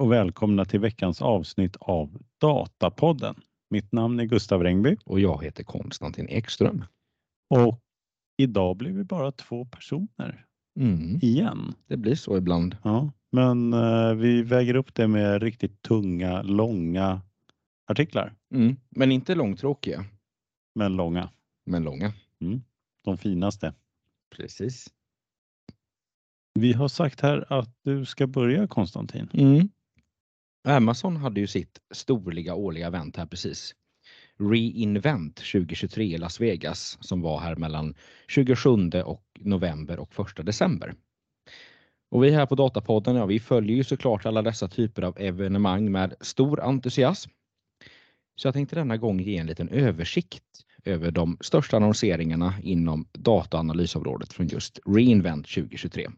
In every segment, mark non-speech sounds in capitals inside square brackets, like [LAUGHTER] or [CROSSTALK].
och välkomna till veckans avsnitt av Datapodden. Mitt namn är Gustav Rengby. Och jag heter Konstantin Ekström. Och idag blir vi bara två personer Mm. igen. Det blir så ibland. Ja, men eh, vi väger upp det med riktigt tunga, långa artiklar. Mm. Men inte långtråkiga, Men långa. men långa. De finaste. Precis. Vi har sagt här att du ska börja Konstantin. Mm. Amazon hade ju sitt storliga årliga event här precis. Reinvent 2023 i Las Vegas som var här mellan 27 och november och 1 december. Och vi här på Datapodden, ja, vi följer ju såklart alla dessa typer av evenemang med stor entusiasm. Så jag tänkte denna gång ge en liten översikt över de största annonseringarna inom dataanalysområdet från just Reinvent 2023.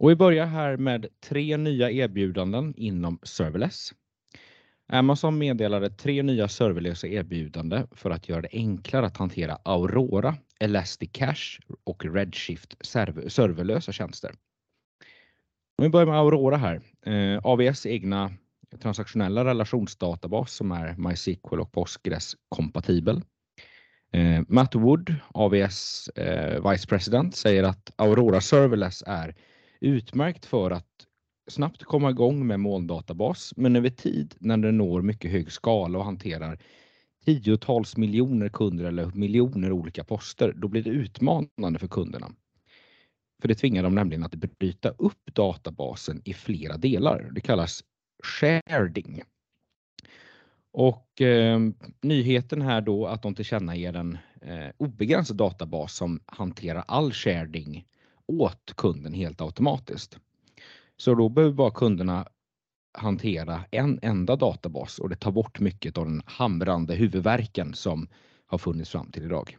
Och vi börjar här med tre nya erbjudanden inom serverless. Amazon meddelade tre nya serverlösa erbjudanden för att göra det enklare att hantera Aurora, Elastic Cache och Redshift serverlösa tjänster. Om vi börjar med Aurora här. Eh, AVS egna transaktionella relationsdatabas som är MySQL och Postgres kompatibel. Eh, Matt Wood, AVS eh, Vice President, säger att Aurora Serverless är utmärkt för att snabbt komma igång med molndatabas, men över tid när den når mycket hög skala och hanterar tiotals miljoner kunder eller miljoner olika poster, då blir det utmanande för kunderna. För det tvingar dem nämligen att bryta upp databasen i flera delar. Det kallas sharding. Och eh, nyheten här då att de tillkännager en eh, obegränsad databas som hanterar all sharding åt kunden helt automatiskt. Så då behöver bara kunderna hantera en enda databas och det tar bort mycket av den hamrande huvudvärken som har funnits fram till idag.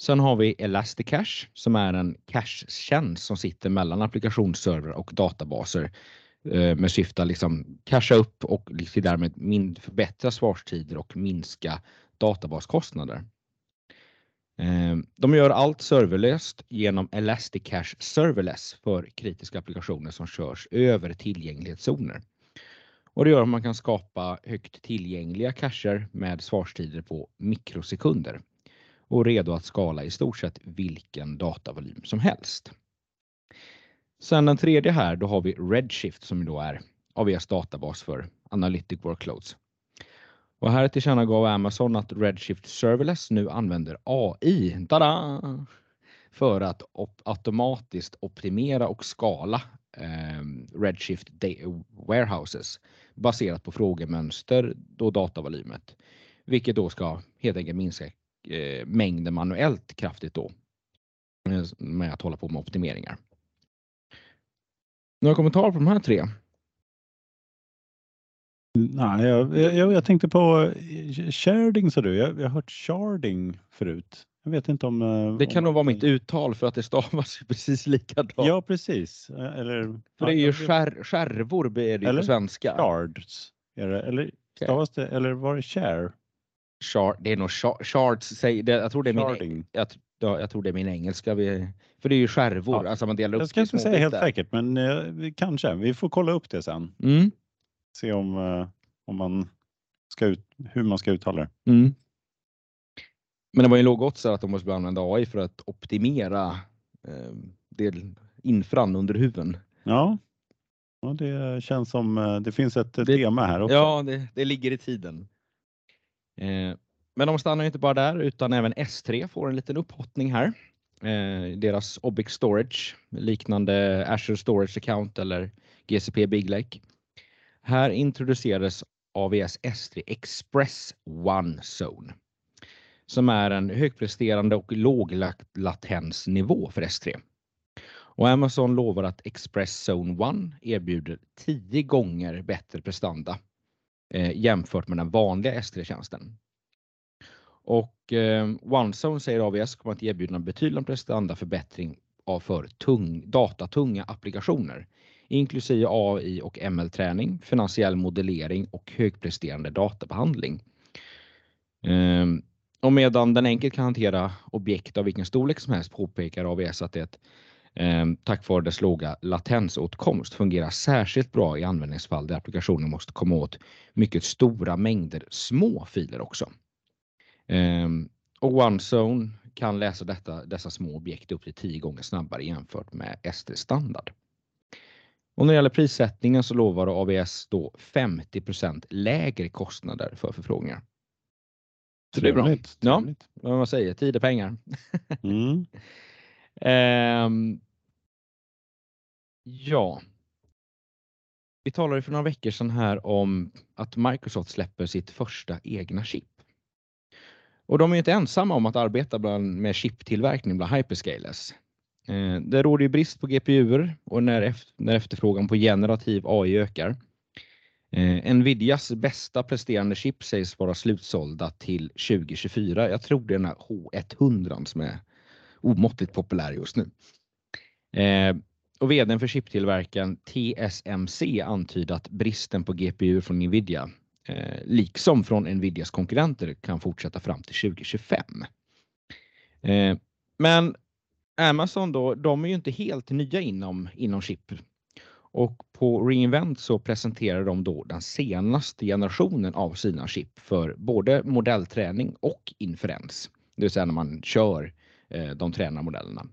Sen har vi Elasticache som är en cache-tjänst som sitter mellan applikationsserver och databaser eh, med syfte att liksom casha upp och liksom därmed förbättra svarstider och minska databaskostnader. Eh, de gör allt serverlöst genom Elasticache Serverless för kritiska applikationer som körs över tillgänglighetszoner. Och det gör att man kan skapa högt tillgängliga cacher med svarstider på mikrosekunder och redo att skala i stort sett vilken datavolym som helst. Sen den tredje här, då har vi Redshift som då är AVS databas för Analytic Workloads. Och här tillkännagav Amazon att Redshift Serverless nu använder AI tada, för att op automatiskt optimera och skala eh, Redshift Warehouses baserat på frågemönster och datavolymet. Vilket då ska helt enkelt minska eh, mängden manuellt kraftigt då eh, med att hålla på med optimeringar. Några kommentarer på de här tre? Nej, jag, jag, jag tänkte på eh, sharding sa du. Jag, jag har hört sharding förut. Jag vet inte om... eh, Det kan om- nog vara mitt uttal för att det stavas [LAUGHS] precis likadant. Ja, precis. Eh, Eller... För det är ju jag- skär, skärvor är det Eller? på svenska. Shards. Det, eller stavas det, eller var det share? Shard, det är nog shard, shards, säg, det, jag tror det är min, Sharding. jag, ja, jag tror det är min engelska. Vi, för det är ju skärvor, Ja, alltså man delar upp Jag ska inte säga helt säkert, men eh, kanske. Vi får kolla upp det sen. Mm, Se om, eh, om man ska ut, hur man ska uttala det. mm. Men det var ju låg odds att de måste börja använda AI för att optimera eh, del, infran under huven. Ja. ja, det känns som eh, det finns ett Det- tema här också. Ja, det, det ligger i tiden. Eh, men de stannar ju inte bara där utan även S3 får en liten upphottning här. Eh, deras Obic Storage, liknande Azure Storage Account eller GCP Big Lake. Här introducerades AVS S3 Express One Zone som är en högpresterande och låglatensnivå för S3. Och Amazon lovar att Express Zone 1 erbjuder 10 gånger bättre prestanda eh, jämfört med den vanliga S3-tjänsten. Och eh, OneZone säger AVS kommer att erbjuda en betydande prestandaförbättring av för tung, datatunga applikationer, inklusive AI och ML-träning, finansiell modellering och högpresterande databehandling. Ehm, och medan den enkelt kan hantera objekt av vilken storlek som helst påpekar AVS att det ehm, tack vare dess låga latensåtkomst fungerar särskilt bra i användningsfall där applikationen måste komma åt mycket stora mängder små filer också. Ehm, och OneZone kan läsa detta, dessa små objekt upp till 10 gånger snabbare jämfört med SD-standard. Och när det gäller prissättningen så lovar AVS då 50% lägre kostnader för förfrågningar. Så det är bra. Trevligt, Ja. Vad man säger, tid är pengar. Mm. [LAUGHS] Ehm, ja. Vi talade för några veckor sedan här om att Microsoft släpper sitt första egna chip. Och de är inte ensamma om att arbeta bland, med chiptillverkning bland hyperscalers. Eh, det råder ju brist på GPUer och när, efter, när efterfrågan på generativ AI ökar. Eh, Nvidias bästa presterande chip sägs vara slutsålda till 2024. Jag tror det är den här H100 som är omåttligt populär just nu. Eh, och vdn för chiptillverkaren TSMC antyder att bristen på GPU från Nvidia, eh, liksom från Nvidias konkurrenter, kan fortsätta fram till 2025. Eh, men Amazon då, de är ju inte helt nya inom, inom chip. Och på Reinvent så presenterar de då den senaste generationen av sina chip för både modellträning och inferens. Det vill säga när man kör eh, de tränade modellerna.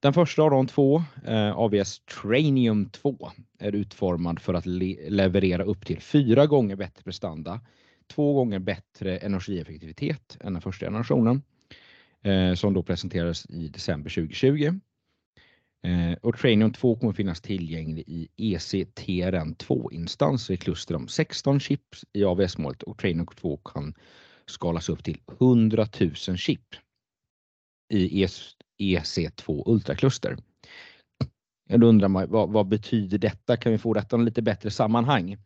Den första av de två, eh, AVS Trainium 2, är utformad för att le- leverera upp till fyra gånger bättre prestanda, två gånger bättre energieffektivitet än den första generationen, eh, som då presenterades i december 2020. Eh, och Trainium 2 kommer finnas tillgänglig i ECTRN2-instanser i kluster om 16 chips i AVS-målet och Trainium 2 kan skalas upp till 100 000 chip i EC2 ultrakluster. Då undrar man vad, vad betyder detta? Kan vi få detta i lite bättre sammanhang?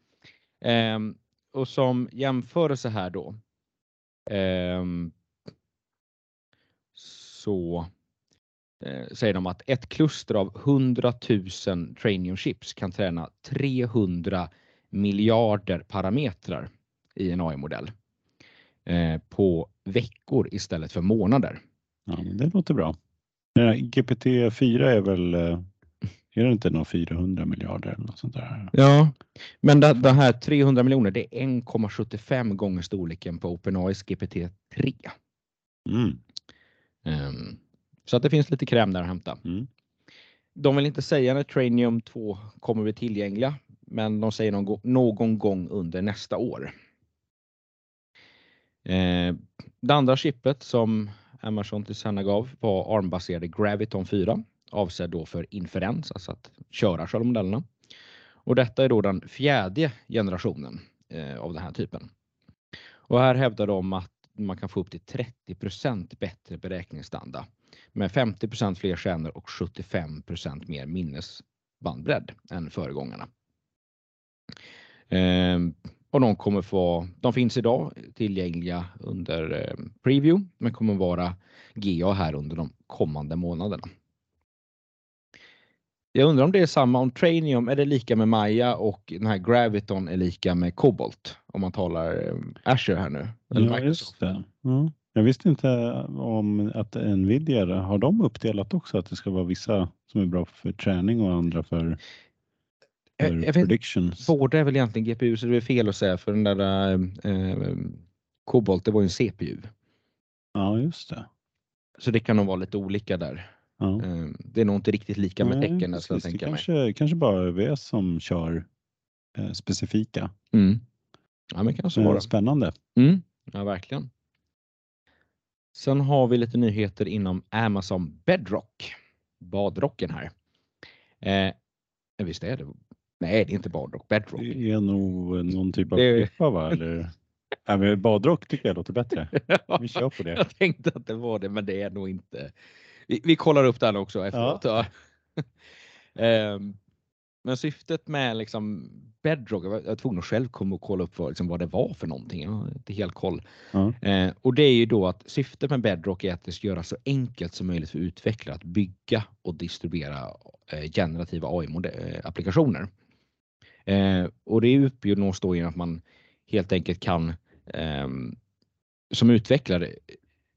Ehm, och som jämförelse här då. ehm, så eh, säger de att ett kluster av 100 000 Trainium chips kan träna 300 miljarder parametrar i en AI-modell eh, på veckor istället för månader. Ja, det låter bra. Här GPT-4 är väl, eh, är det inte någon 400 miljarder eller något sånt där? Ja, men det, det här 300 miljoner, det är 1,75 gånger storleken på OpenAIs GPT-3. Mm. Ehm, så att det finns lite kräm där att hämta. Mm. De vill inte säga när Trainium 2 kommer bli tillgängliga, men de säger någon, någon gång under nästa år. Eh, det andra chippet som Amazon tillkännagav var ARM-baserade Graviton 4, avsedd då för inferens, alltså att köra själva modellerna. Och detta är då den fjärde generationen eh, av den här typen. Och här hävdar de att man kan få upp till 30% bättre beräkningsstandard med 50% fler stjärnor och 75% mer minnesbandbredd än föregångarna. Ehm, och de kommer få, de finns idag tillgängliga under eh, preview, men kommer vara GA här under de kommande månaderna. Jag undrar om det är samma om Trainium, är det lika med Maya och den här Graviton är lika med Cobalt? Om man talar eh, Azure här nu. Eller Ja, just det. Ja. Jag visste inte om att Nvidia, har de uppdelat också att det ska vara vissa som är bra för träning och andra för, Jag- för jag vet- predictions? Båda är väl egentligen GPU så det är fel att säga för den där eh, eh, Cobalt det var ju en CPU. Ja, just det. Så det kan nog vara lite olika där. Ja. Eh, det är nog inte riktigt lika med Nej, tecken jag precis. Tänka mig. kanske, kanske bara ÖVS som kör eh, specifika. Mm. Ja men kan så Eh. Spännande. Mm. Ja verkligen. Sen har vi lite nyheter inom Amazon Bedrock. Badrocken här. Eh, visst är det? Nej det är inte Badrock, Bedrock. Det är nog någon typ av Det- klippa va? Eller? [LAUGHS] Men badrock tycker jag låter bättre. Vi kör på det. Jag tänkte att det var det, men det är nog inte. Vi, vi kollar upp den också efteråt. Ja. [LAUGHS] Ehm, men syftet med liksom Bedrock, jag var, tvungen att själv komma och kolla upp vad, liksom, vad det var för någonting. Jag har inte helt koll. Ja. Eh, och det är ju då att syftet med Bedrock är att det ska göra så enkelt som möjligt för utvecklare att bygga och distribuera eh, generativa AI-applikationer. Eh, och det uppnås då genom att man helt enkelt kan ehm, som utvecklare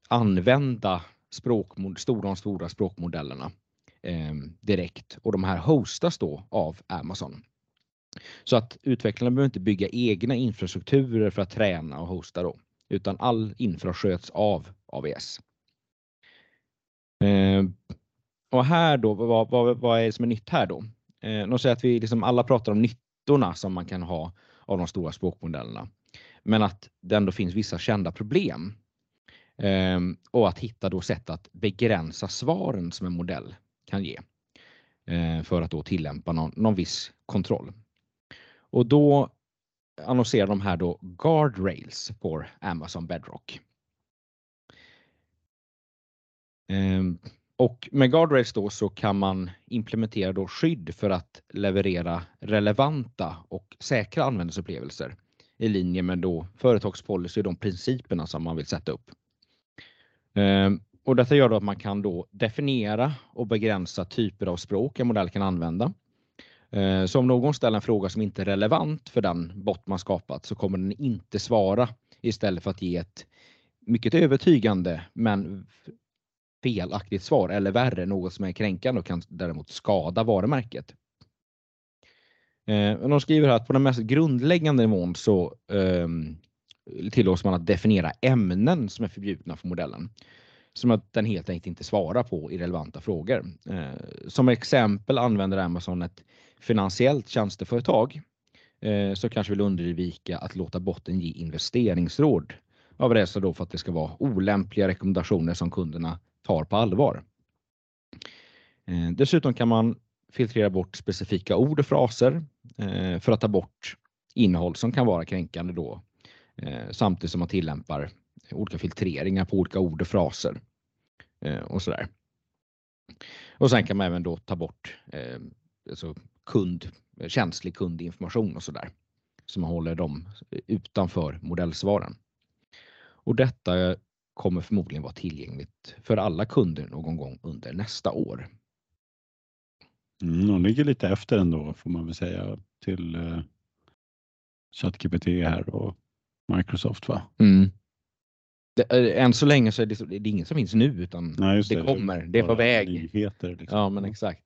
använda språkmod, de stora språkmodellerna eh, direkt och de här hostas då av Amazon. Så att utvecklarna behöver inte bygga egna infrastrukturer för att träna och hosta då, utan all infra sköts av AVS. Eh, och här då, vad, vad, vad är det som är nytt här då? Eh, de säger att vi liksom alla pratar om nyttorna som man kan ha av de stora språkmodellerna. Men att det ändå finns vissa kända problem. Eh, och att hitta då sätt att begränsa svaren som en modell kan ge. Eh, för att då tillämpa någon, någon viss kontroll. Och då annonserar de här då guardrails på Amazon Bedrock. Ehm, och med guardrails då så kan man implementera då skydd för att leverera relevanta och säkra användarupplevelser i linje med då företagspolicy och de principerna som man vill sätta upp. Ehm, och detta gör då att man kan då definiera och begränsa typer av språk en modell kan använda. Ehm, så om någon ställer en fråga som inte är relevant för den bot man skapat så kommer den inte svara istället för att ge ett mycket övertygande men felaktigt svar eller värre, något som är kränkande och kan däremot skada varumärket. Ehm, de skriver här att på den mest grundläggande nivån så tillåts man att definiera ämnen som är förbjudna för modellen. Som att den helt enkelt inte svarar på irrelevanta frågor. Eh, som exempel använder Amazon ett finansiellt tjänsteföretag eh, som kanske vill undvika att låta botten ge investeringsråd av rädsla då för att det ska vara olämpliga rekommendationer som kunderna tar på allvar. Eh, dessutom kan man filtrera bort specifika ord och fraser för att ta bort innehåll som kan vara kränkande då Eh, samtidigt som man tillämpar olika filtreringar på olika ord och fraser eh, och sådär. Och sen kan man även då ta bort eh, alltså kund, känslig kundinformation och sådär. Så man håller dem utanför modellsvaren. Och detta kommer förmodligen vara tillgängligt för alla kunder någon gång under nästa år. Mm, de ligger lite efter ändå får man väl säga till eh, ChatGPT här och Microsoft va? Mm. Det, än så länge så är det, det är inget som finns nu utan Nej, det, det, kommer, det är på väg. Nyheter, liksom. Ja men exakt.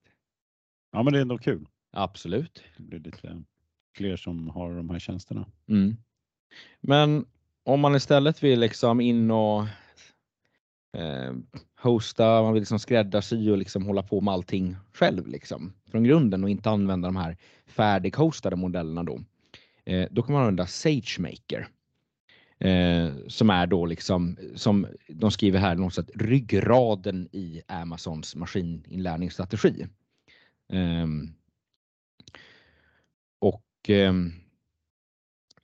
Ja men det är ändå kul. Absolut. Det blir lite fler som har de här tjänsterna. Mm. Men om man istället vill liksom in och eh, hosta, man vill liksom skräddarsy och liksom hålla på med allting själv liksom från grunden och inte använda de här färdighostade modellerna då. Eh, då kan man använda SageMaker. Eh, som är då liksom, som de skriver här, något sätt ryggraden i Amazons maskininlärningsstrategi. Eh, och eh,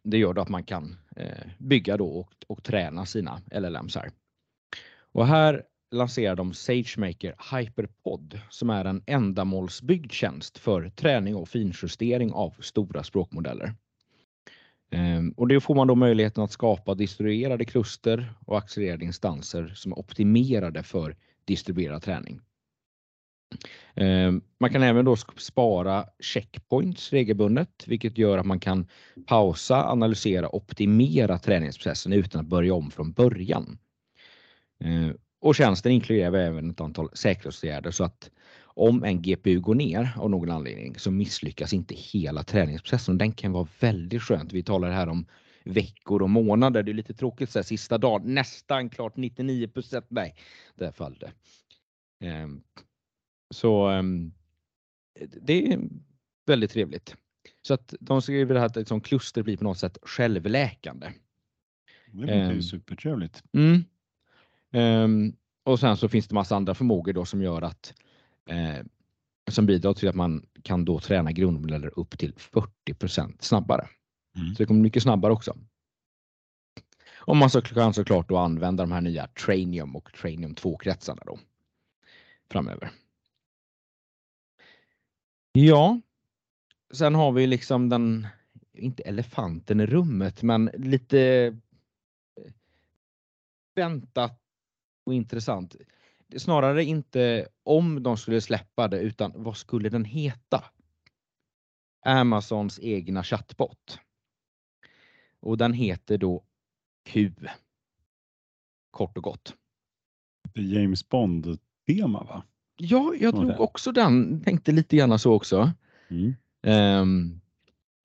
det gör då att man kan eh, bygga då och, och träna sina LLMs här. Och här lanserar de SageMaker Hyperpod som är en ändamålsbyggd tjänst för träning och finjustering av stora språkmodeller. Ehm, och det får man då möjligheten att skapa distribuerade kluster och accelererade instanser som är optimerade för distribuerad träning. Ehm, man kan även då spara checkpoints regelbundet, vilket gör att man kan pausa, analysera, optimera träningsprocessen utan att börja om från början. Ehm, och tjänsten inkluderar även ett antal säkerhetsåtgärder så att om en GPU går ner av någon anledning så misslyckas inte hela träningsprocessen. Den kan vara väldigt skönt. Vi talar här om veckor och månader. Det är lite tråkigt så här, sista dagen, nästan klart 99% Nej, där föll det. Ehm, så um, det är väldigt trevligt. Så att de skriver att ett sånt kluster blir på något sätt självläkande. Det låter ju um, supertrevligt. Mm. Um, och sen så finns det massa andra förmågor då som gör att eh, som bidrar till att man kan då träna grundmodeller upp till 40% snabbare. Mm. Så det kommer mycket snabbare också. Och man så kan såklart då använda de här nya Trainium och Trainium 2-kretsarna då framöver. Ja. Sen har vi liksom den, inte elefanten i rummet, men lite eh, väntat och intressant. Snarare inte om de skulle släppa det, utan vad skulle den heta? Amazons egna chattbot. Och den heter då Q. Kort och gott. Det är James Bond-tema va? Ja, jag säga. också den. Tänkte lite grann så också. Mm. Ehm,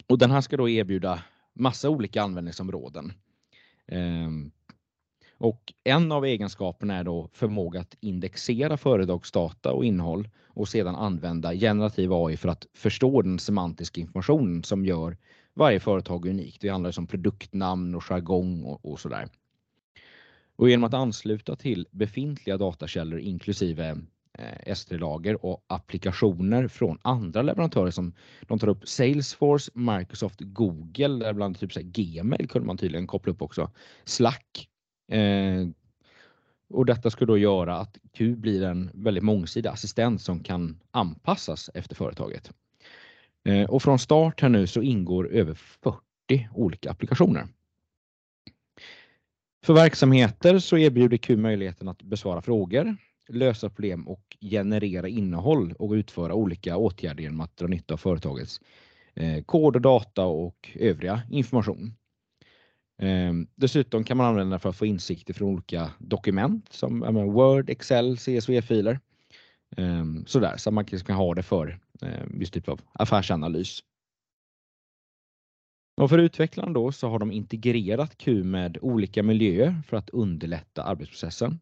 och den här ska då erbjuda massa olika användningsområden. Ehm, och en av egenskaperna är då förmåga att indexera företagsdata och innehåll och sedan använda generativ AI för att förstå den semantiska informationen som gör varje företag unikt. Det handlar om produktnamn och jargong och, och sådär. Och genom att ansluta till befintliga datakällor inklusive eh, S3-lager och applikationer från andra leverantörer som de tar upp Salesforce, Microsoft, Google, däribland typ så här Gmail kunde man tydligen koppla upp också. Slack. Eh, och detta skulle då göra att Q blir en väldigt mångsidig assistent som kan anpassas efter företaget. Eh, och från start här nu så ingår över 40 olika applikationer. För verksamheter så erbjuder Q möjligheten att besvara frågor, lösa problem och generera innehåll och utföra olika åtgärder genom att dra nytta av företagets eh, kod och data och övriga information. Eh, dessutom kan man använda den för att få insikter från olika dokument som Word, Excel, CSV-filer. Eh, sådär, så man kan ha det för eh, viss typ av affärsanalys. Och för utvecklarna då så har de integrerat Q med olika miljöer för att underlätta arbetsprocessen.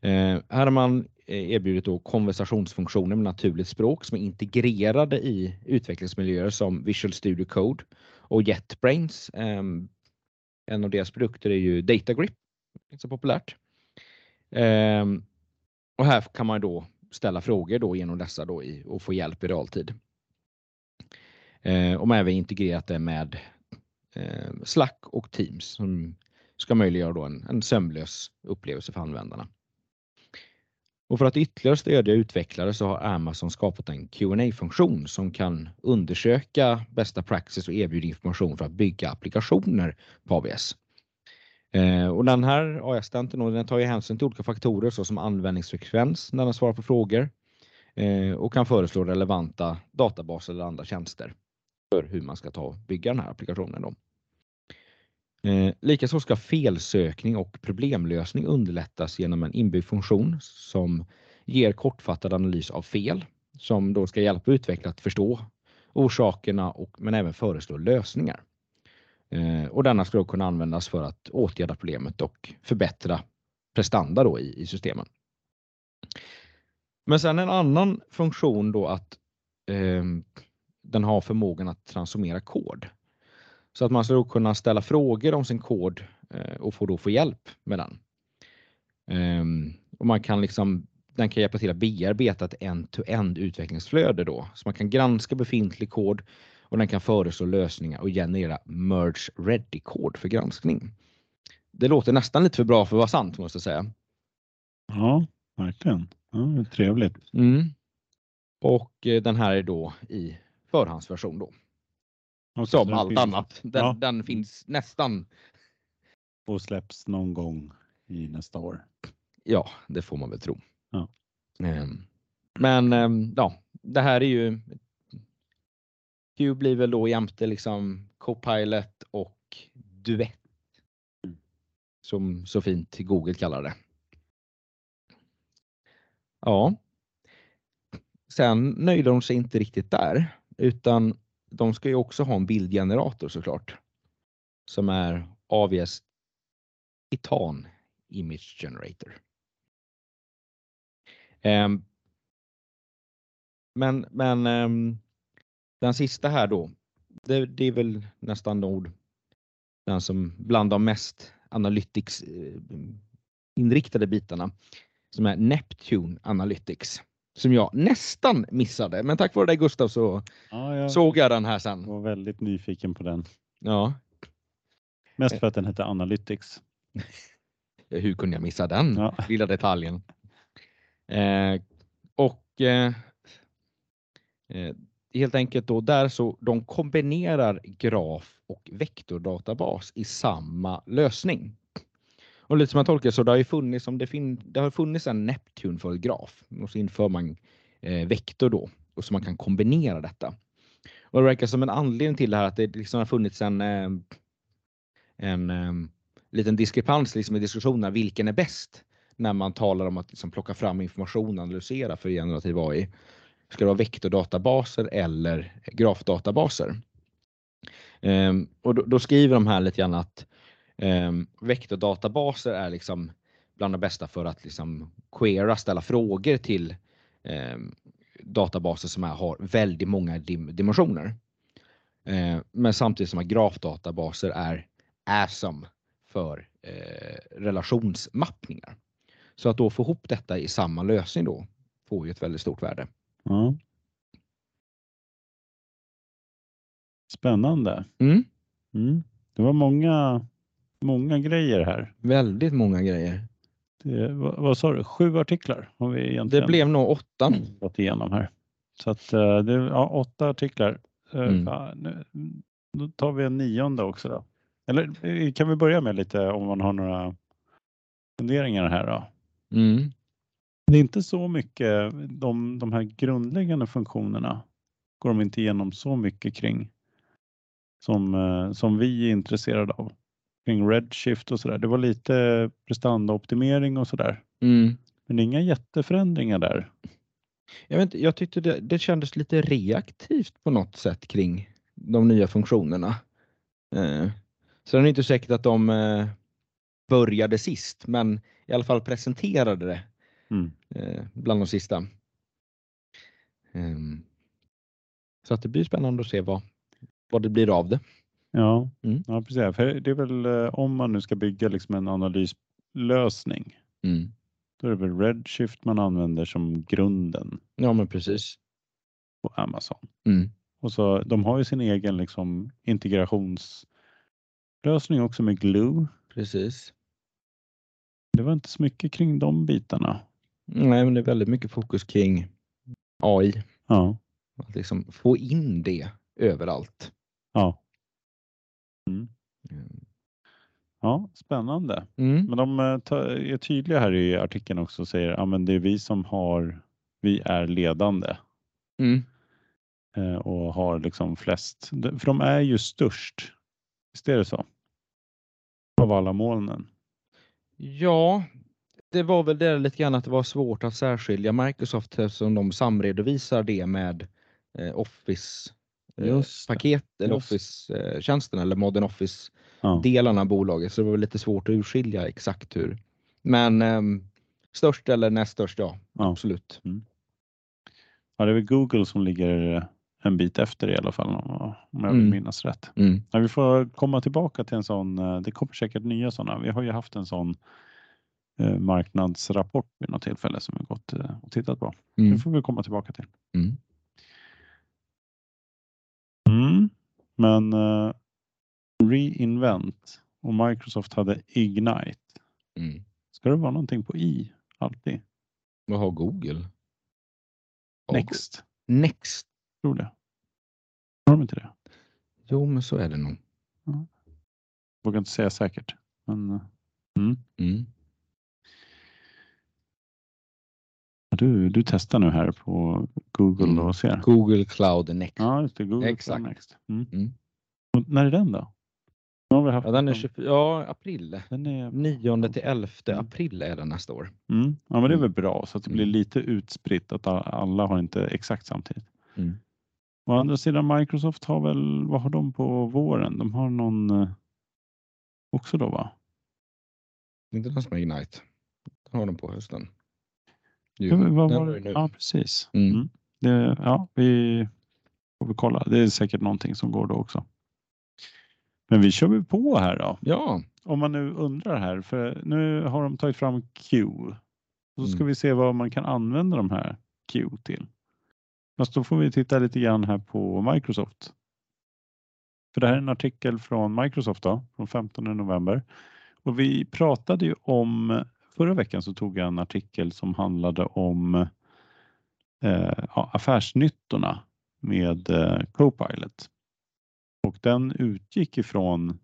Eh, här har man eh, erbjudit då konversationsfunktioner med naturligt språk som är integrerade i utvecklingsmiljöer som Visual Studio Code och JetBrains. Ehm, en av deras produkter är ju DataGrip, så populärt. Eh, och här kan man då ställa frågor då genom dessa då i, och få hjälp i realtid. Eh, och man har även integrerat det med eh, Slack och Teams som ska möjliggöra då en, en sömlös upplevelse för användarna. Och för att ytterligare stödja utvecklare så har Amazon skapat en qa funktion som kan undersöka bästa praxis och erbjuda information för att bygga applikationer på AWS. Eh, och den här AI-assistenten tar ju hänsyn till olika faktorer såsom användningsfrekvens när den svarar på frågor eh, och kan föreslå relevanta databaser eller andra tjänster för hur man ska ta och bygga den här applikationen. Då. Eh, Likaså ska felsökning och problemlösning underlättas genom en inbyggd funktion som ger kortfattad analys av fel som då ska hjälpa utvecklare att förstå orsakerna och, men även föreslå lösningar. Eh, och denna ska då kunna användas för att åtgärda problemet och förbättra prestanda då i, i systemen. Men sen en annan funktion då att eh, den har förmågan att transformera kod. Så att man ska då kunna ställa frågor om sin kod eh, och få då få hjälp med den. Ehm, och man kan liksom, den kan hjälpa till att bearbeta ett end-to-end utvecklingsflöde då. Så man kan granska befintlig kod och den kan föreslå lösningar och generera merge ready kod för granskning. Det låter nästan lite för bra för att vara sant måste jag säga. Ja, verkligen. Ja, trevligt. Mm. Och eh, den här är då i förhandsversion då. Som allt finns annat. Den, Ja. den finns nästan, Och släpps någon gång i nästa år. ja det får man väl tro. Ja. Ehm, Men ehm, ja, det här är ju Q blir väl då jämte liksom Copilot och Duett. Som så fint Google kallar det. Ja. Sen nöjde de sig inte riktigt där utan de ska ju också ha en bildgenerator såklart. Som är AVS Titan Image Generator. Um, men men um, den sista här då, det, det är väl nästan ord den som bland de mest analytics eh, inriktade bitarna som är Neptune Analytics som jag nästan missade. Men tack vare dig Gustav så Ja, jag såg jag den här sen. var väldigt nyfiken på den. Ja, Mest för att den hette Analytics. [LAUGHS] hur kunde jag missa den Ja. lilla detaljen? Eh, och eh, eh, helt enkelt då där så de kombinerar graf och vektordatabas i samma lösning. Och lite som jag tolkar så det har ju funnits, om det, fin, det har funnits en Neptun för graf och så inför man eh, vektor då och så man kan kombinera detta. Och det verkar som en anledning till det här att det liksom har funnits en, eh, en eh, liten diskrepans liksom i diskussionerna. Vilken är bäst? när man talar om att liksom plocka fram information och analysera för generativ AI. Ska det vara vektordatabaser eller grafdatabaser? Ehm, och då, då, skriver de här lite grann att ehm, vektordatabaser är liksom bland det bästa för att liksom queera, ställa frågor till ehm, databaser som är, har väldigt många dim dimensioner. Eh, men samtidigt som att grafdatabaser är awesome för eh, relationsmappningar. Så att då få ihop detta i samma lösning då får ju ett väldigt stort värde. Ja. Spännande. Mm. Mm. Det var många, många grejer här. Väldigt många grejer. Det, vad, vad sa du, sju artiklar har vi egentligen Det blev nog åtta. gått igenom här. Så att eh, det ja, åtta artiklar. Eh, Mm. fan, nu, då tar vi en nionde också då. Eller eh, kan vi börja med lite om man har några funderingar här då? Mm. Det är inte så mycket, de, de här grundläggande funktionerna går de inte igenom så mycket kring som, som vi är intresserade av. Kring Redshift och sådär. Det var lite prestandaoptimering och sådär. Mm. Men inga jätteförändringar där. Jag, vet jag tyckte det, det kändes lite reaktivt på något sätt kring de nya funktionerna. Eh, så det är inte säkert att de eh, började sist, men i alla fall presenterade det Mm. eh, bland de sista. Ehm, så att det blir spännande att se vad, vad det blir av det. Ja, Mm. ja precis. För det är väl eh, om man nu ska bygga liksom en analyslösning. Mm. Då är det väl Redshift man använder som grunden Ja, men precis. på Amazon. Mm. Och så, de har ju sin egen liksom, integrationslösning också med Glue. Precis. Det var inte så mycket kring de bitarna. Nej, men det är väldigt mycket fokus kring AI. Ja, Att liksom få in det överallt. ja. Mm. Mm. Ja, spännande. Mm. Men de eh, är tydliga här i artikeln också och säger att ja, det är vi som har, vi är ledande Mm. eh, och har liksom flest. För de är ju störst. Visst är det så? Av alla molnen. Ja, det var väl det lite grann att det var svårt att särskilja Microsoft eftersom de samredovisar det med eh, Office. Paket eller Just. Office-tjänsten eller Modern Office Ja. delarna av bolaget. Så det var lite svårt att urskilja exakt hur. Men ehm, störst eller näst störst, ja, Ja. absolut. ja, det är väl Google som ligger eh, en bit efter i alla fall om om jag vill Mm. minnas rätt. Mm. Ja, vi får komma tillbaka till en sån. eh, Det kommer säkert nya sådana. Vi har ju haft en sån eh, marknadsrapport vid något tillfälle som vi gått eh, och tittat på. Mm. Det får vi komma tillbaka till. Mm. Mm. Men eh, Reinvent och Microsoft hade Ignite. Mm. Ska det vara någonting på i alltid? Vad har Google? Next, Next. tror det. Har de inte det? Jo, men så är det nog. Vågar inte säga säkert. Men eh, mm. Mm. Du, du testar nu här på Google Mm. och ser. Google Cloud Next. Ja, just det. Google Exakt. Cloud Next. Mm. Mm. När är den då? Nu har vi haft Ja, den är den. 24, ja, april. Den är 9 till 11 Mm. april är den nästa år. Mm. Ja, men det är Mm. väl bra så att det blir lite utspritt att alla har inte exakt samtidigt. Å andra sidan Microsoft har väl, vad har de på våren? De har någon eh, också då va? Inte den som är Ignite. Den har de på hösten. Jo, Ja, men vad var det? ju. Ja, precis. Mm. Mm. Det, ja, vi får väl kolla. Det är säkert någonting som går då också. Men vi kör väl på här då. Ja, Om man nu undrar här, för nu har de tagit fram Q. Så ska Mm. vi se vad man kan använda de här Q till. Fast då får vi titta lite grann här på Microsoft. För det här är en artikel från Microsoft då, från 15 november. Och vi pratade ju om, förra veckan så tog jag en artikel som handlade om eh, affärsnyttorna med eh, Copilot. Och den utgick ifrån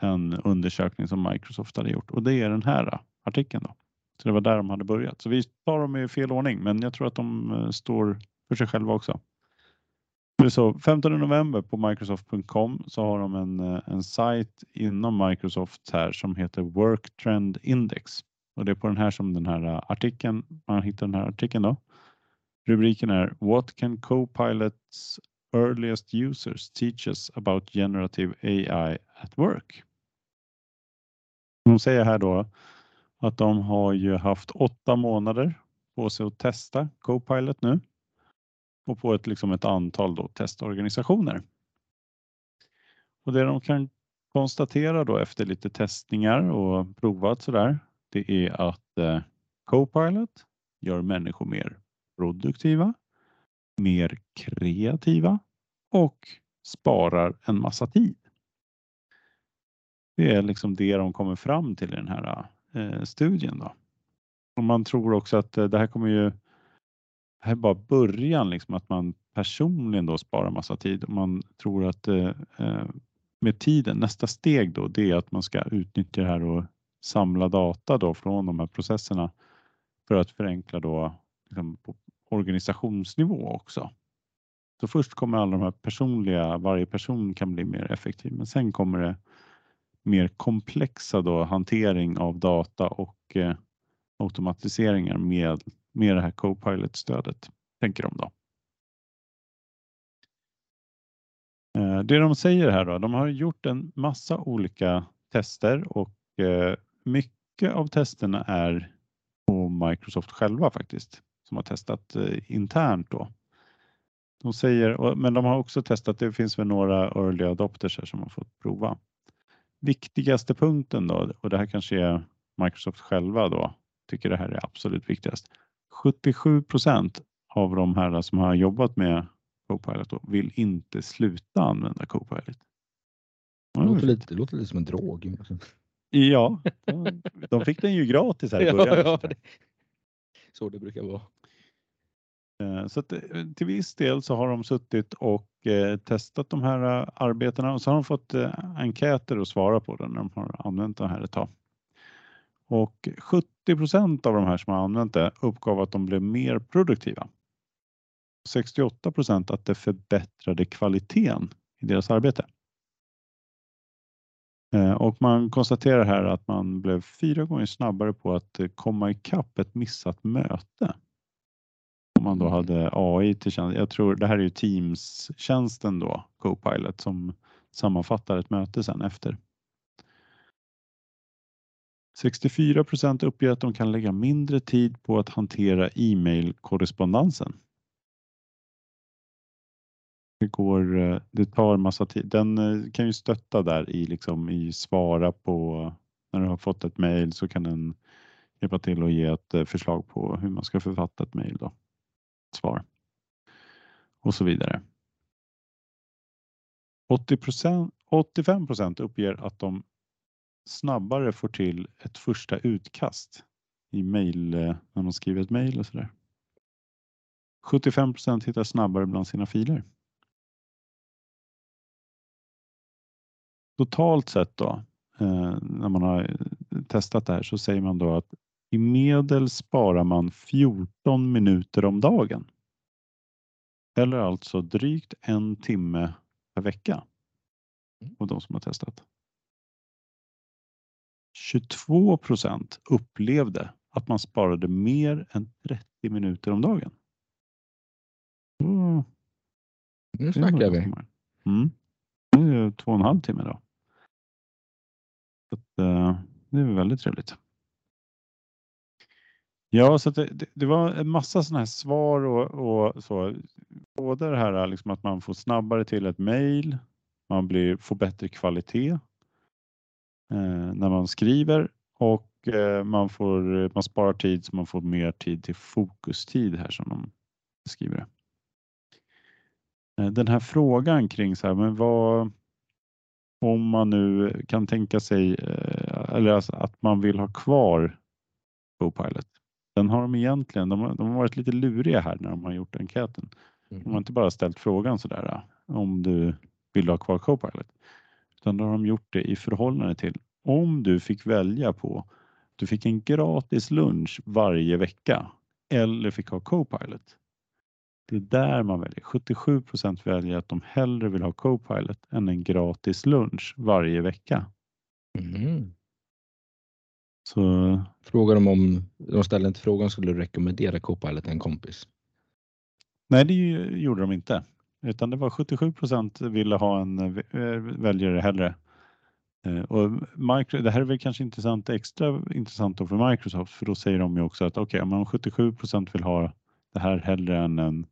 en undersökning som Microsoft hade gjort och det är den här artikeln. Då. Så det var där de hade börjat. Så vi tar dem i fel ordning men jag tror att de eh, står för sig själva också. Så 15 november på Microsoft.com så har de en, eh, en sajt inom Microsoft här som heter Work Trend Index. Och det är på den här som den här äh, artikeln, man hittar den här artikeln då. Rubriken är What can Copilots earliest users teach us about generative AI at work? De säger här då att de har ju haft åtta månader på sig att testa Copilot nu och på ett, liksom ett antal då testorganisationer. Och det de kan konstatera då efter lite testningar och provat sådär, det är att eh, Copilot gör människor mer produktiva, mer kreativa och sparar en massa tid. Det är liksom det de kommer fram till i den här eh, studien. Då. Och man tror också att eh, det här kommer ju det här är bara början, liksom, att man personligen då sparar massa tid. Och man tror att eh, eh, med tiden, nästa steg då, det är att man ska utnyttja det här och samla data då från de här processerna för att förenkla då liksom, på organisationsnivå också. Så först kommer alla de här personliga, varje person kan bli mer effektiv, men sen kommer det mer komplexa då, hantering av data och eh, automatiseringar med, med det här Copilot-stödet, tänker de då. Eh, det de säger här då, de har gjort en massa olika tester och eh, mycket av testerna är på Microsoft själva faktiskt som har testat eh, internt då. De säger, men de har också testat, det finns väl några early adopters här som har fått prova. Viktigaste punkten då, och det här kanske är Microsoft själva då, tycker det här är absolut viktigast. 77 procent av de här som har jobbat med Copilot då, vill inte sluta använda Copilot. Det låter lite, det låter lite som en drog. Ja, [LAUGHS] de, fick den ju gratis här i början. Ja, ja, det, så det brukar vara. Eh, så att, eh, till viss del så har de suttit och eh, testat de här arbetena och så har de fått enkäter att svara på det när de har använt det här ett tag. Och 70 procent av de här som har använt det uppgav att de blev mer produktiva. 68 procent att det förbättrade kvaliteten i deras arbete. Och man konstaterar här att man blev fyra gånger snabbare på att komma ikapp ett missat möte om man då hade AI till tjänst. Jag tror det här är ju Teams-tjänsten då, Copilot, som sammanfattar ett möte sen efter. 64 procent uppger att de kan lägga mindre tid på att hantera e-mail-korrespondensen. Det, går, eh, det tar massa tid. Den eh, kan ju stötta där i, liksom, i svara på när du har fått ett mejl så kan den hjälpa till och ge ett eh, förslag på hur man ska författa ett mejl svar och så vidare. 80 85 procent uppger att de snabbare får till ett första utkast i mejl när man skriver ett mejl och så där. 75 procent hittar snabbare bland sina filer. Totalt sett då, eh, när man har testat det här så säger man då att i medel sparar man 14 minuter om dagen. Eller alltså drygt en timme per vecka mm. av de som har testat. 22 procent upplevde att man sparade mer än 30 minuter om dagen. Så, nu snackar vi. Mm. Det är två och en halv timme då. Så att, eh, det är väldigt trevligt. Ja, så det, det, var en massa sådana här svar och, och, så. Både det här liksom att man får snabbare till ett mejl, man blir, får bättre kvalitet eh, när man skriver och eh, man, får, man sparar tid så man får mer tid till fokustid här som de skriver. Eh, den här frågan kring så här, men vad om man nu kan tänka sig eh, eller alltså att man vill ha kvar Copilot. Den har de egentligen, de har, de har varit lite luriga här när de har gjort enkäten. De har mm. inte bara ställt frågan sådär om du vill ha kvar Copilot. Utan då har de gjort det i förhållande till om du fick välja på du fick en gratis lunch varje vecka eller fick ha Copilot. Det är där man väljer. 77 procent väljer att de hellre vill ha Copilot än en gratis lunch varje vecka. Mm. Så Frågar de om, de ställer inte frågan, skulle du rekommendera Copilot till en kompis? nej, det gjorde de inte. Utan det var 77 procent ville ha en eh, väljare hellre. Eh, Och Micro, det här är väl kanske intressant, extra intressant för Microsoft för då säger de ju också att okej, om 77 procent vill ha det här hellre än en,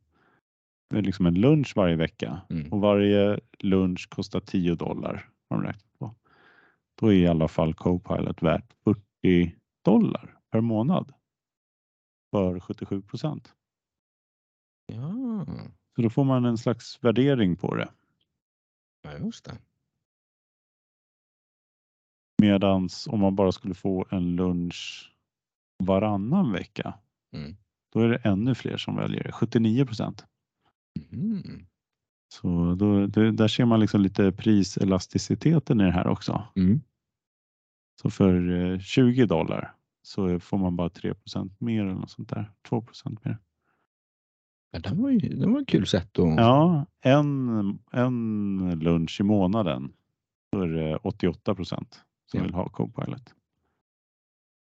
liksom en lunch varje vecka Mm. och varje lunch kostar 10 dollar har de räknat på. Då är i alla fall Copilot värt 40 dollar per månad för 77 procent. Ja, Så då får man en slags värdering på det. ja just det. Medans om man bara skulle få en lunch varannan vecka, Mm. då är det ännu fler som väljer det, 79 procent. Mm. Så då, det, där ser man liksom lite priselasticiteten i det här också. Mm. Så för eh, 20 dollar så får man bara 3 procent mer eller något sånt där, 2 procent mer. Ja, det var ju det var ett kul sätt att... Ja, en, en lunch i månaden, det 88 procent som Ja. vill ha Copilot.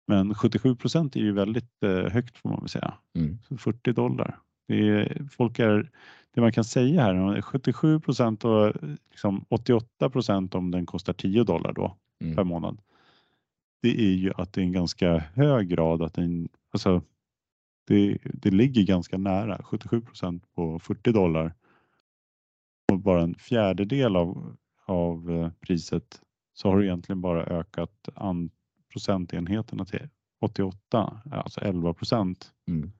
Men 77 procent är ju väldigt eh, högt får man väl säga. Mm. Så 40 dollar. Det, är, folk är, det man kan säga här, 77 procent och liksom 88 procent om den kostar 10 dollar då Mm. per månad. Det är ju att det är en ganska hög grad att den, alltså det, det ligger ganska nära 77 procent på 40 dollar. Och bara en fjärdedel av, av eh, priset så har du egentligen bara ökat an, procentenheterna till 88, alltså 11 procent. Mm.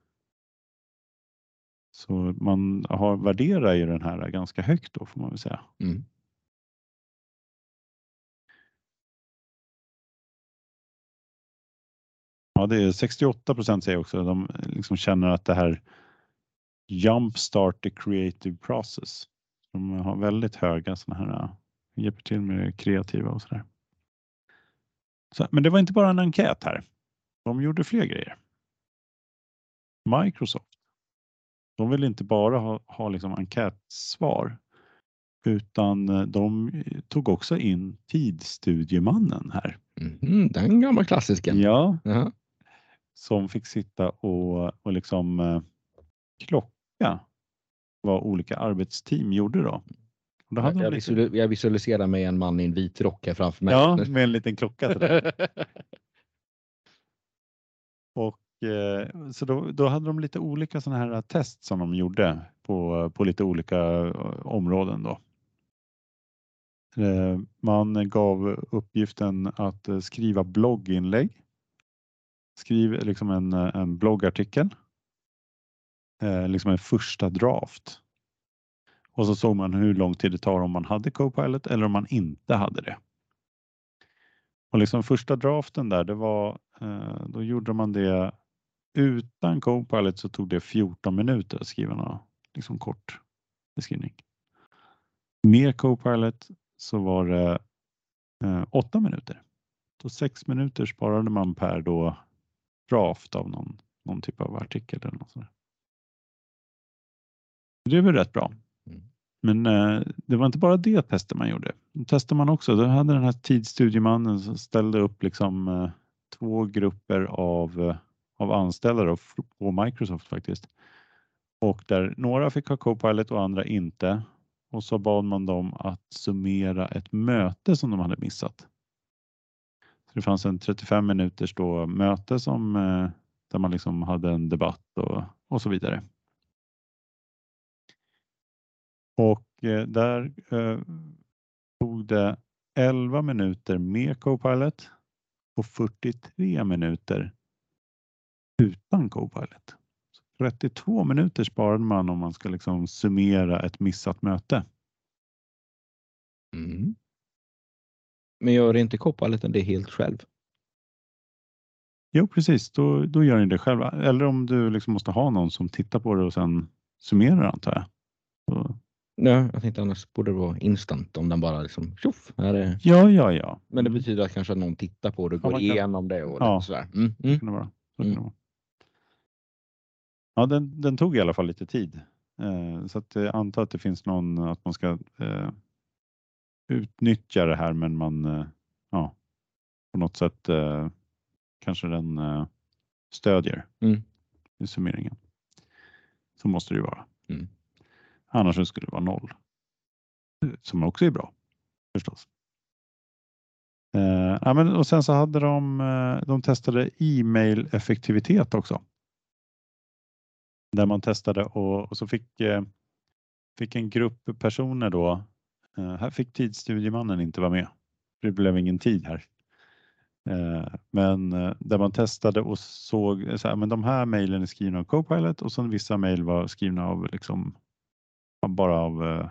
Så man har värderat ju den här ganska högt då får man väl säga. Mm. Ja, det är 68 procent säger också. De liksom känner att det här jumpstart the creative process. De har väldigt höga sådana här, äh, hjälper till med det kreativa och sådär. Så, men det var inte bara en enkät här. De gjorde fler grejer. Microsoft. De vill inte bara ha, ha liksom enkätsvar utan eh, de tog också in Tidsstudiemannen här. Mhm, Den gamla klassisken. Ja, Jaha. som fick sitta och, och liksom eh, klocka vad olika arbetsteam gjorde då. Och då hade de Jag, lite, visual, jag visualiserar mig en man i en vit rock här framför mig. ja, med en liten klocka. [LAUGHS] Och, eh, Eh, så då, då hade de lite olika sådana här eh, test som de gjorde på, eh, på lite olika områden. Då. Man gav uppgiften att skriva blogginlägg. Skriv liksom en, en bloggartikel. Liksom en första draft. Och så såg man hur lång tid det tar om man hade Copilot eller om man inte hade det. Och liksom första draften där, det var, då gjorde man det utan Copilot så tog det 14 minuter att skriva någon liksom kort beskrivning. Med Copilot så var det eh, 8 minuter. Så 6 minuter sparade man per då draft av någon, någon typ av artikel eller något sånt. där. Det är väl rätt bra. Mm. Men eh, det var inte bara det testet man gjorde. Det testade man också. Då hade den här tidsstudiemannen som ställde upp liksom eh, två grupper av, eh, av anställda då, på Microsoft faktiskt. Och där några fick ha Copilot och andra inte. Och så bad man dem att summera ett möte som de hade missat. Så det fanns en 35 minuters då möte som, eh, där man liksom hade en debatt och, och så vidare. Och eh, där eh, tog det 11 minuter med Copilot och 43 minuter utan Copilot. Så 32 minuter sparade man om man ska liksom summera ett missat möte. Mm. Men gör inte Copilot det helt själv? Jo precis, då, då gör ni det själva. Eller om du liksom måste ha någon som tittar på det och sen summerar antar jag. Så, Nej, jag tänkte annars borde det vara instant om den bara liksom tjoff. Är... ja, ja, ja. Men det Mm, betyder att kanske att någon tittar på det och Ja, går kan- igenom det och Ja. sådär. Mm, mm. kan det vara. Så kan Mm. det vara. Ja, den, den tog i alla fall lite tid. Eh, så att jag antar att det finns någon, att man ska eh, utnyttja det här men man, eh, ja, på något sätt eh, kanske den eh, stödjer Mm. i summeringen. Så måste det ju vara. Mm. Annars skulle det vara noll. Som också är bra förstås. Eh, ja, men, och sen så hade de, eh, de testade e-mail effektivitet också. Där man testade och, och så fick, eh, fick en grupp personer då, eh, här fick tidsstudiemannen inte vara med. Det blev ingen tid här. Eh, Men eh, där man testade och såg eh, så här, men de här mejlen är skrivna av Copilot och sen vissa mejl var skrivna av liksom bara av eh,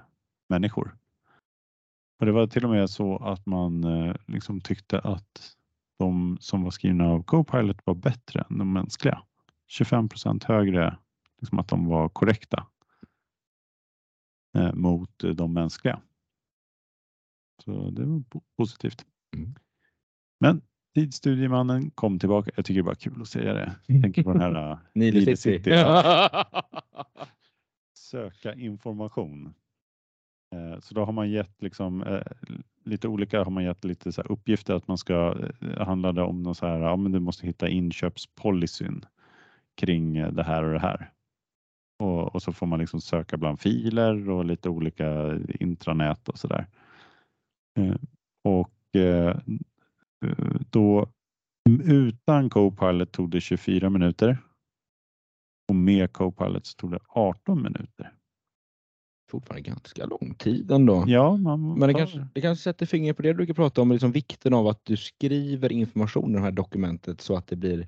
människor. Och det var till och med så att man eh, liksom tyckte att de som var skrivna av Copilot var bättre än de mänskliga. 25% högre, liksom att de var korrekta eh, mot eh, de mänskliga. Så det var po- positivt. Mm. Men tidsstudiemannen kom tillbaka. Jag tycker det är bara kul att säga det. Jag tänker på den här [LAUGHS] eh, Nile City. City, söka information. Eh, Så då har man gett liksom, eh, lite olika har man gett lite så här uppgifter att man ska eh, handla om någon så här, ja men du måste hitta inköpspolicyn kring det här och det här. Och, och så får man liksom söka bland filer och lite olika intranät och sådär. Eh, Och eh, då utan Copilot tog det 24 minuter och med Copilot så tog det 18 minuter. Fortfarande ganska lång tid ändå. Ja, man, Men det kanske, det kanske sätter fingret på det du brukar prata om, liksom vikten av att du skriver information i det här dokumentet så att det blir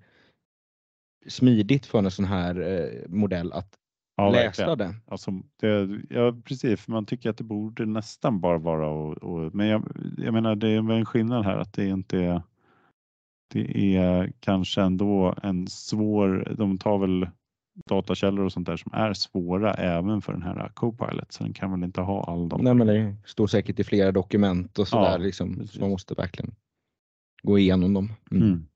smidigt för en sån här eh, modell att ja, läsa verkligen. det. Alltså, det. Ja, precis. För man tycker att det borde nästan bara vara och, och men jag, jag menar, det är en skillnad här att det inte är. Det är kanske ändå en svår. De tar väl datakällor och sånt där som är svåra även för den här Copilot, så den kan väl inte ha all data. Nej, men det står säkert i flera dokument och sådär. Ja, liksom, precis. så man måste verkligen gå igenom dem. Mm. Mm.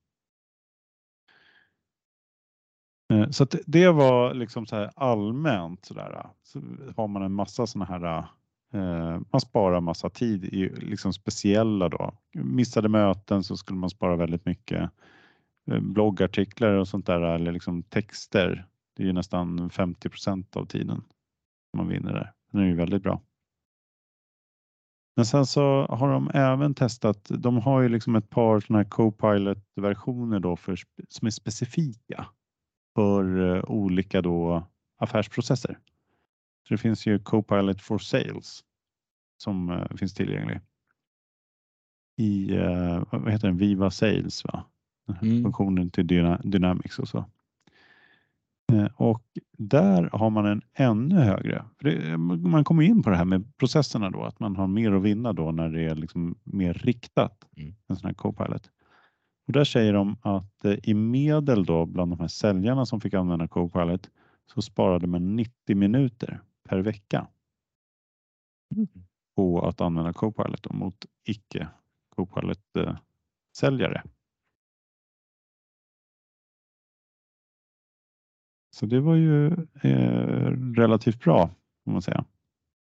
Eh, så att det var liksom så här allmänt så där. Så har man en massa sådana här. Eh, man sparar massa tid i liksom speciella då. Missade möten så skulle man spara väldigt mycket. Eh, bloggartiklar och sånt där eller liksom texter. Det är ju nästan 50% av tiden man vinner där. Den är ju väldigt bra. Men sen så har de även testat, de har ju liksom ett par sådana här Copilot-versioner då för, som är specifika för eh, olika då affärsprocesser. Så det finns ju Copilot for Sales som eh, finns tillgänglig. I, eh, vad heter den, Viva Sales va? Mm. Funktionen till Dyna, Dynamics och så. Och där har man en ännu högre. Det, man kommer in på det här med processerna då, att man har mer att vinna då när det är liksom mer riktat. Mm. En sån här Copilot. Och där säger de att eh, i medel då bland de här säljarna som fick använda Copilot så sparade man 90 minuter per vecka Mm. på att använda Copilot då, mot icke Copilot eh, säljare. Så det var ju eh, relativt bra får man säga.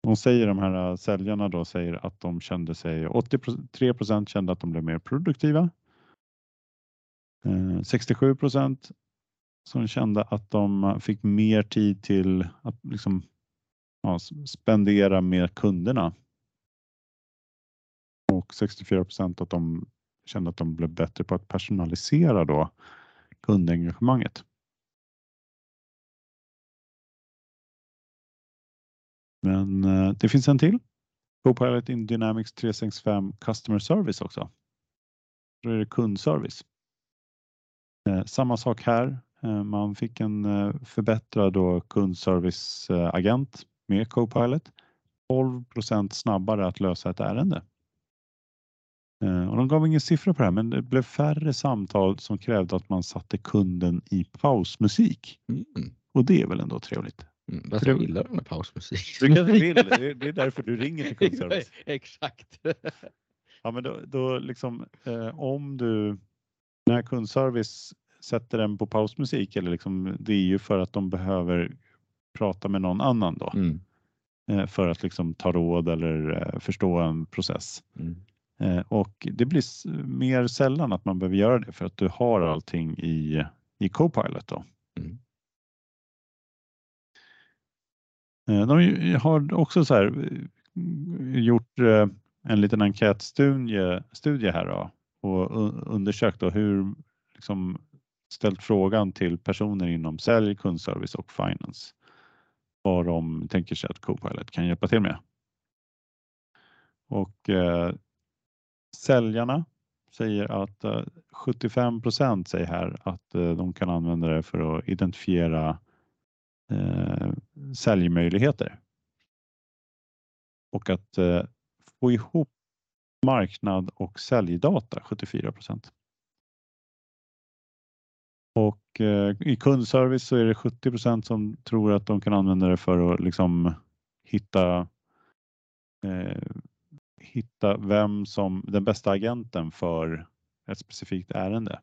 De säger de här eh, säljarna då säger att de kände sig 83% kände att de blev mer produktiva. Eh, 67% som kände att de fick mer tid till att liksom ja, spendera med kunderna. Och 64% att de kände att de blev bättre på att personalisera då kundengagemanget. Men eh, det finns en till. Copilot in Dynamics 365 Customer Service också. Då är det kundservice. Eh, samma sak här. Eh, man fick en eh, förbättrad kundserviceagent med Copilot. 12% snabbare att lösa ett ärende. Och de gav ingen siffra på det här, men det blev färre samtal som krävde att man satte kunden i pausmusik. Mm. Och det är väl ändå trevligt. Mm. Varför gillar du den här pausmusik? Du kanske vill, det är- det är [LAUGHS] därför du ringer till kundservice. [LAUGHS] Exakt. Ja, men då, då liksom, eh, om du, när kundservice sätter den på pausmusik, eller liksom, det är ju för att de behöver prata med någon annan då, Mm. eh, för att liksom ta råd eller eh, förstå en process. Mm. Eh, och det blir mer sällan att man behöver göra det för att du har allting i, i Copilot. Då. Mm. De har också så här, gjort en liten enkätstudie studie här då, och undersökt då hur, liksom, ställt frågan till personer inom sälj, kundservice och finance vad de tänker sig att Copilot kan hjälpa till med. Och eh, säljarna säger att eh, 75 säger här att eh, de kan använda det för att identifiera eh, säljmöjligheter. Och att eh, få ihop marknad och säljdata 74. Och eh, i kundservice så är det 70 som tror att de kan använda det för att liksom hitta eh, hitta vem som den bästa agenten för ett specifikt ärende.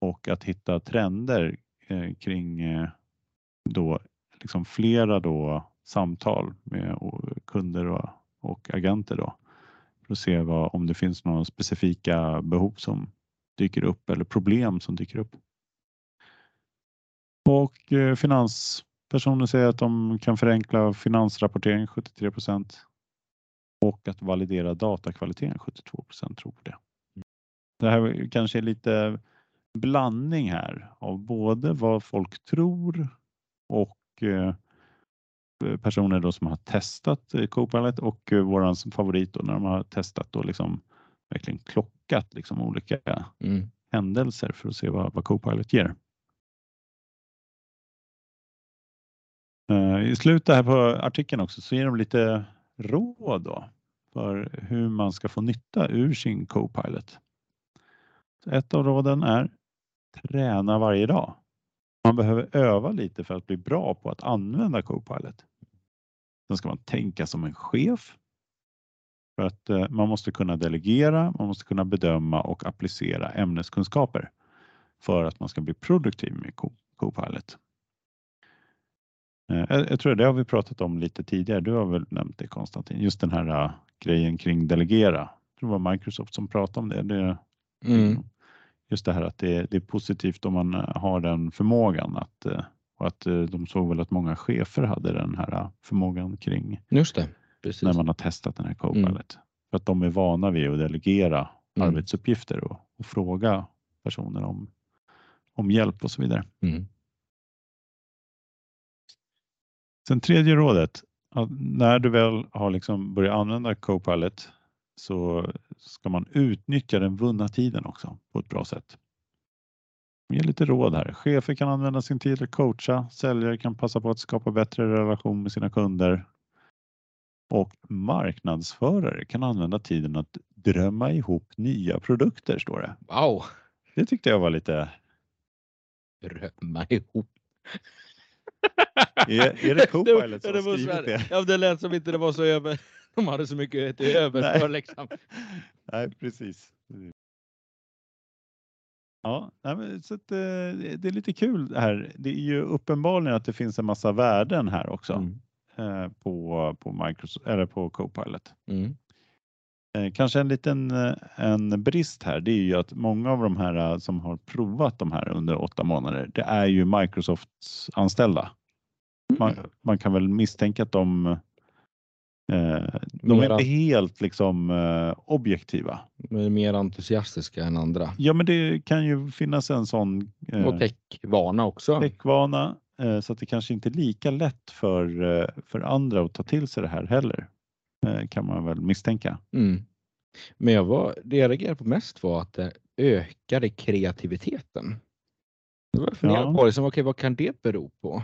Och att hitta trender eh, kring eh, då liksom flera då samtal med kunder och, och agenter då. För att se vad, om det finns några specifika behov som dyker upp eller problem som dyker upp. Och eh, finanspersoner säger att de kan förenkla finansrapportering 73 procent och att validera datakvaliteten 72 procent tror på det. Det här kanske är lite blandning här av både vad folk tror och eh, personer då som har testat eh, Copilot och eh, våran favorit då när de har testat och liksom verkligen klockat liksom olika Mm. händelser för att se vad, vad Copilot ger. Eh, I slutet här på artikeln också så ger de lite råd då för hur man ska få nytta ur sin Copilot. Ett av råden är träna varje dag. Man behöver öva lite för att bli bra på att använda Copilot. Sen ska man tänka som en chef. För att eh, man måste kunna delegera, man måste kunna bedöma och applicera ämneskunskaper för att man ska bli produktiv med Co- Copilot. Eh, Jag, tror det har vi pratat om lite tidigare. Du har väl nämnt det Konstantin, just den här uh, grejen kring delegera. Det var Microsoft som pratade om det. det Mm. Just det här att det, det är positivt om man har den förmågan att och att uh, de såg väl att många chefer hade den här uh, förmågan kring Just det, precis. när man har testat den här Copilot. För att de är vana vid att delegera Mm. arbetsuppgifter och, och fråga personer om, om hjälp och så vidare. Mm. Sen tredje rådet, när du väl har liksom börjat använda Copilot så ska man utnyttja den vunna tiden också på ett bra sätt. Ge lite råd här. Chefer kan använda sin tid att coacha, säljare kan passa på att skapa bättre relation med sina kunder och marknadsförare kan använda tiden att drömma ihop nya produkter, står det. Wow! Det tyckte jag var lite... Drömma ihop. Är, är det Copilot som det, har skrivit det? Ja, det lät som inte det var så över... [LAUGHS] De hade så mycket över för liksom. Nej, precis. Ja, så att, eh, det det är lite kul här. Det är ju uppenbarligen att det finns en massa värden här också Mm. eh, på, på, Microsoft, eller på Copilot. Mm. Eh, Kanske en liten en brist här, det är ju att många av de här som har provat de här under åtta månader, det är ju Microsofts anställda. Man, man kan väl misstänka att de, de är inte helt liksom eh, objektiva. Är mer entusiastiska än andra. Ja, men det kan ju finnas en sån eh, Och techvana också. techvana eh, så att det kanske inte är lika lätt för, eh, för andra att ta till sig det här heller. Eh, kan man väl misstänka. Mm. Men jag var, det jag reagerade på mest var att det ökade kreativiteten. Jag funderade Ja. på, liksom, okej, vad kan det bero på?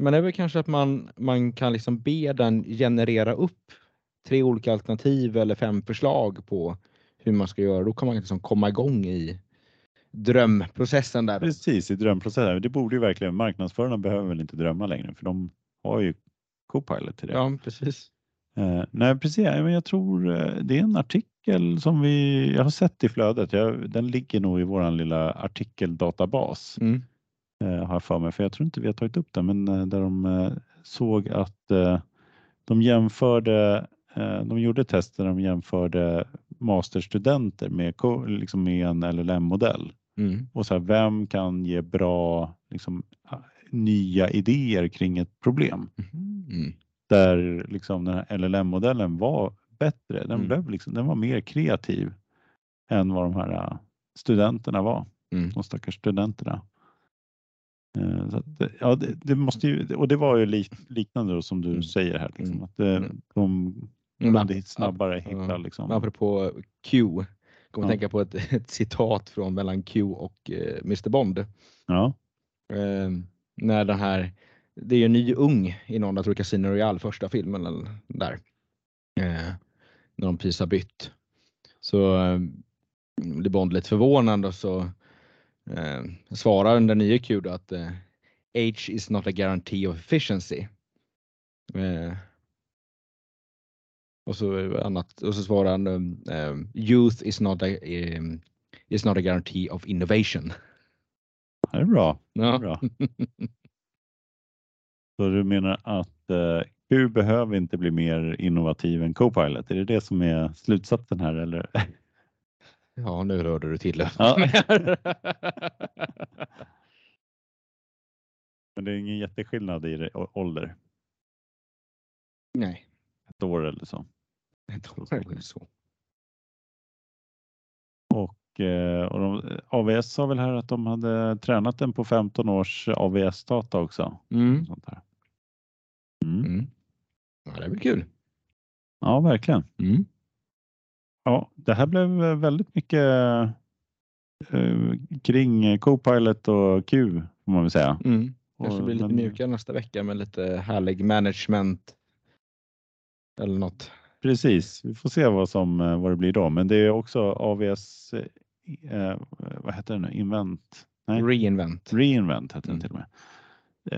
Men det är väl kanske att man, man kan liksom be den generera upp tre olika alternativ eller fem förslag på hur man ska göra. Då kan man liksom komma igång i drömprocessen där. Precis i drömprocessen. Det borde ju verkligen marknadsförarna behöver väl inte drömma längre för de har ju Copilot till det. Ja, precis. Eh, nej, precis. Men jag tror eh, det är en artikel som vi, jag har sett i flödet. Jag, den ligger nog i våran lilla artikeldatabas. Mm. Eh, har jag för mig, för jag tror inte vi har tagit upp den, men eh, där de eh, såg att de jämförde de gjorde tester där de jämförde masterstudenter med, liksom med en LLM-modell. Mm. Och så här, vem kan ge bra liksom, nya idéer kring ett problem? Mm. Där liksom den här LLM-modellen var bättre. Den, Mm. blev liksom, den var mer kreativ än vad de här studenterna var. Mm. De stackars studenterna. Eh, att, det- ja, det, det måste ju, och det var ju lik, liknande då, som du Mm. säger här. Liksom, Mm. att det, Mm. de kunde hit- snabbare hitta. ja. Liksom. Apropå Q, kommer Ja. tänka på ett, [LAUGHS] ett citat från mellan Q och eh, Mr Bond. Ja, Eh, när den här, det är ju en ny ung i någon, jag tror Casino Royale, första filmen där. Eh, när de precis har bytt. Så eh, blir Bond lite förvånad och så eh, svarar den där nya Q då att eh, age is not a guarantee of efficiency. Eh, och så annat och så svarar han um, youth is not a um, is not a guarantee of innovation. det är bra. Det är Ja. bra. [LAUGHS] Så du menar att eh, Q behöver inte bli mer innovativ än Copilot? Är det det som är slutsatsen här? Eller? [LAUGHS] Ja, nu rörde du till. Ja. [LAUGHS] Men det är ingen jätteskillnad i det- ålder? Nej, Ett år eller så? tror det är så. Och, eh, och de, AVS sa väl här att de hade tränat den på 15 års AVS-data också? Mm. Sånt här. Mm. Mm. Ja, det blir kul. Ja, verkligen. Mm. Ja, det här blev eh, väldigt mycket eh, kring Copilot och Q får man väl säga. Mm. Kanske blir lite men- mjukare nästa vecka med lite härlig management. Eller något. Precis, vi får se vad, som, eh, vad det blir då. Men det är också AVS, eh, vad heter den nu, Invent? Nej. Reinvent. Reinvent heter den Mm. till och med.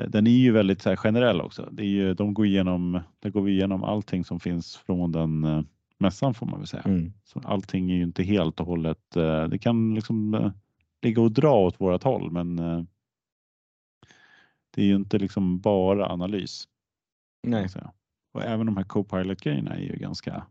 Eh, Den är ju väldigt så generell också. Det är ju, de går igenom, där går vi igenom allting som finns från den eh, mässan får man väl säga. Mm. Så allting är ju inte helt och hållet, eh, det kan liksom eh, ligga och dra åt vårat håll men eh, det är ju inte liksom bara analys. Nej. Och även de här Copilot-grejerna är ju ganska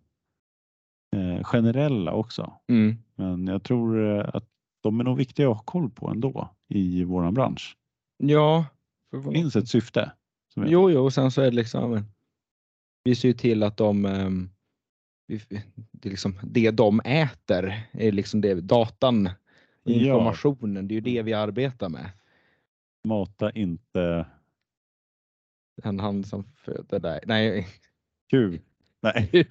generella också. Mm. Men jag tror att de är nog viktiga att ha koll på ändå i våran bransch. Ja. Det finns ett syfte. Jo, jo, och sen så är det liksom. Vi ser ju till att de. Det, är liksom, det de äter är liksom det datan. Ja. Informationen, det är ju det vi arbetar med. Mata inte Han, han som föder dig. Nej. Q. Nej, [LAUGHS]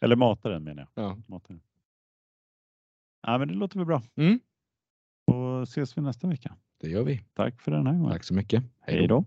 eller mata den menar jag. ja. Mata den. Ja, men det låter väl bra. Mm. Och ses vi nästa vecka. Det gör vi. Tack för den här gången. Tack så mycket. Hej då.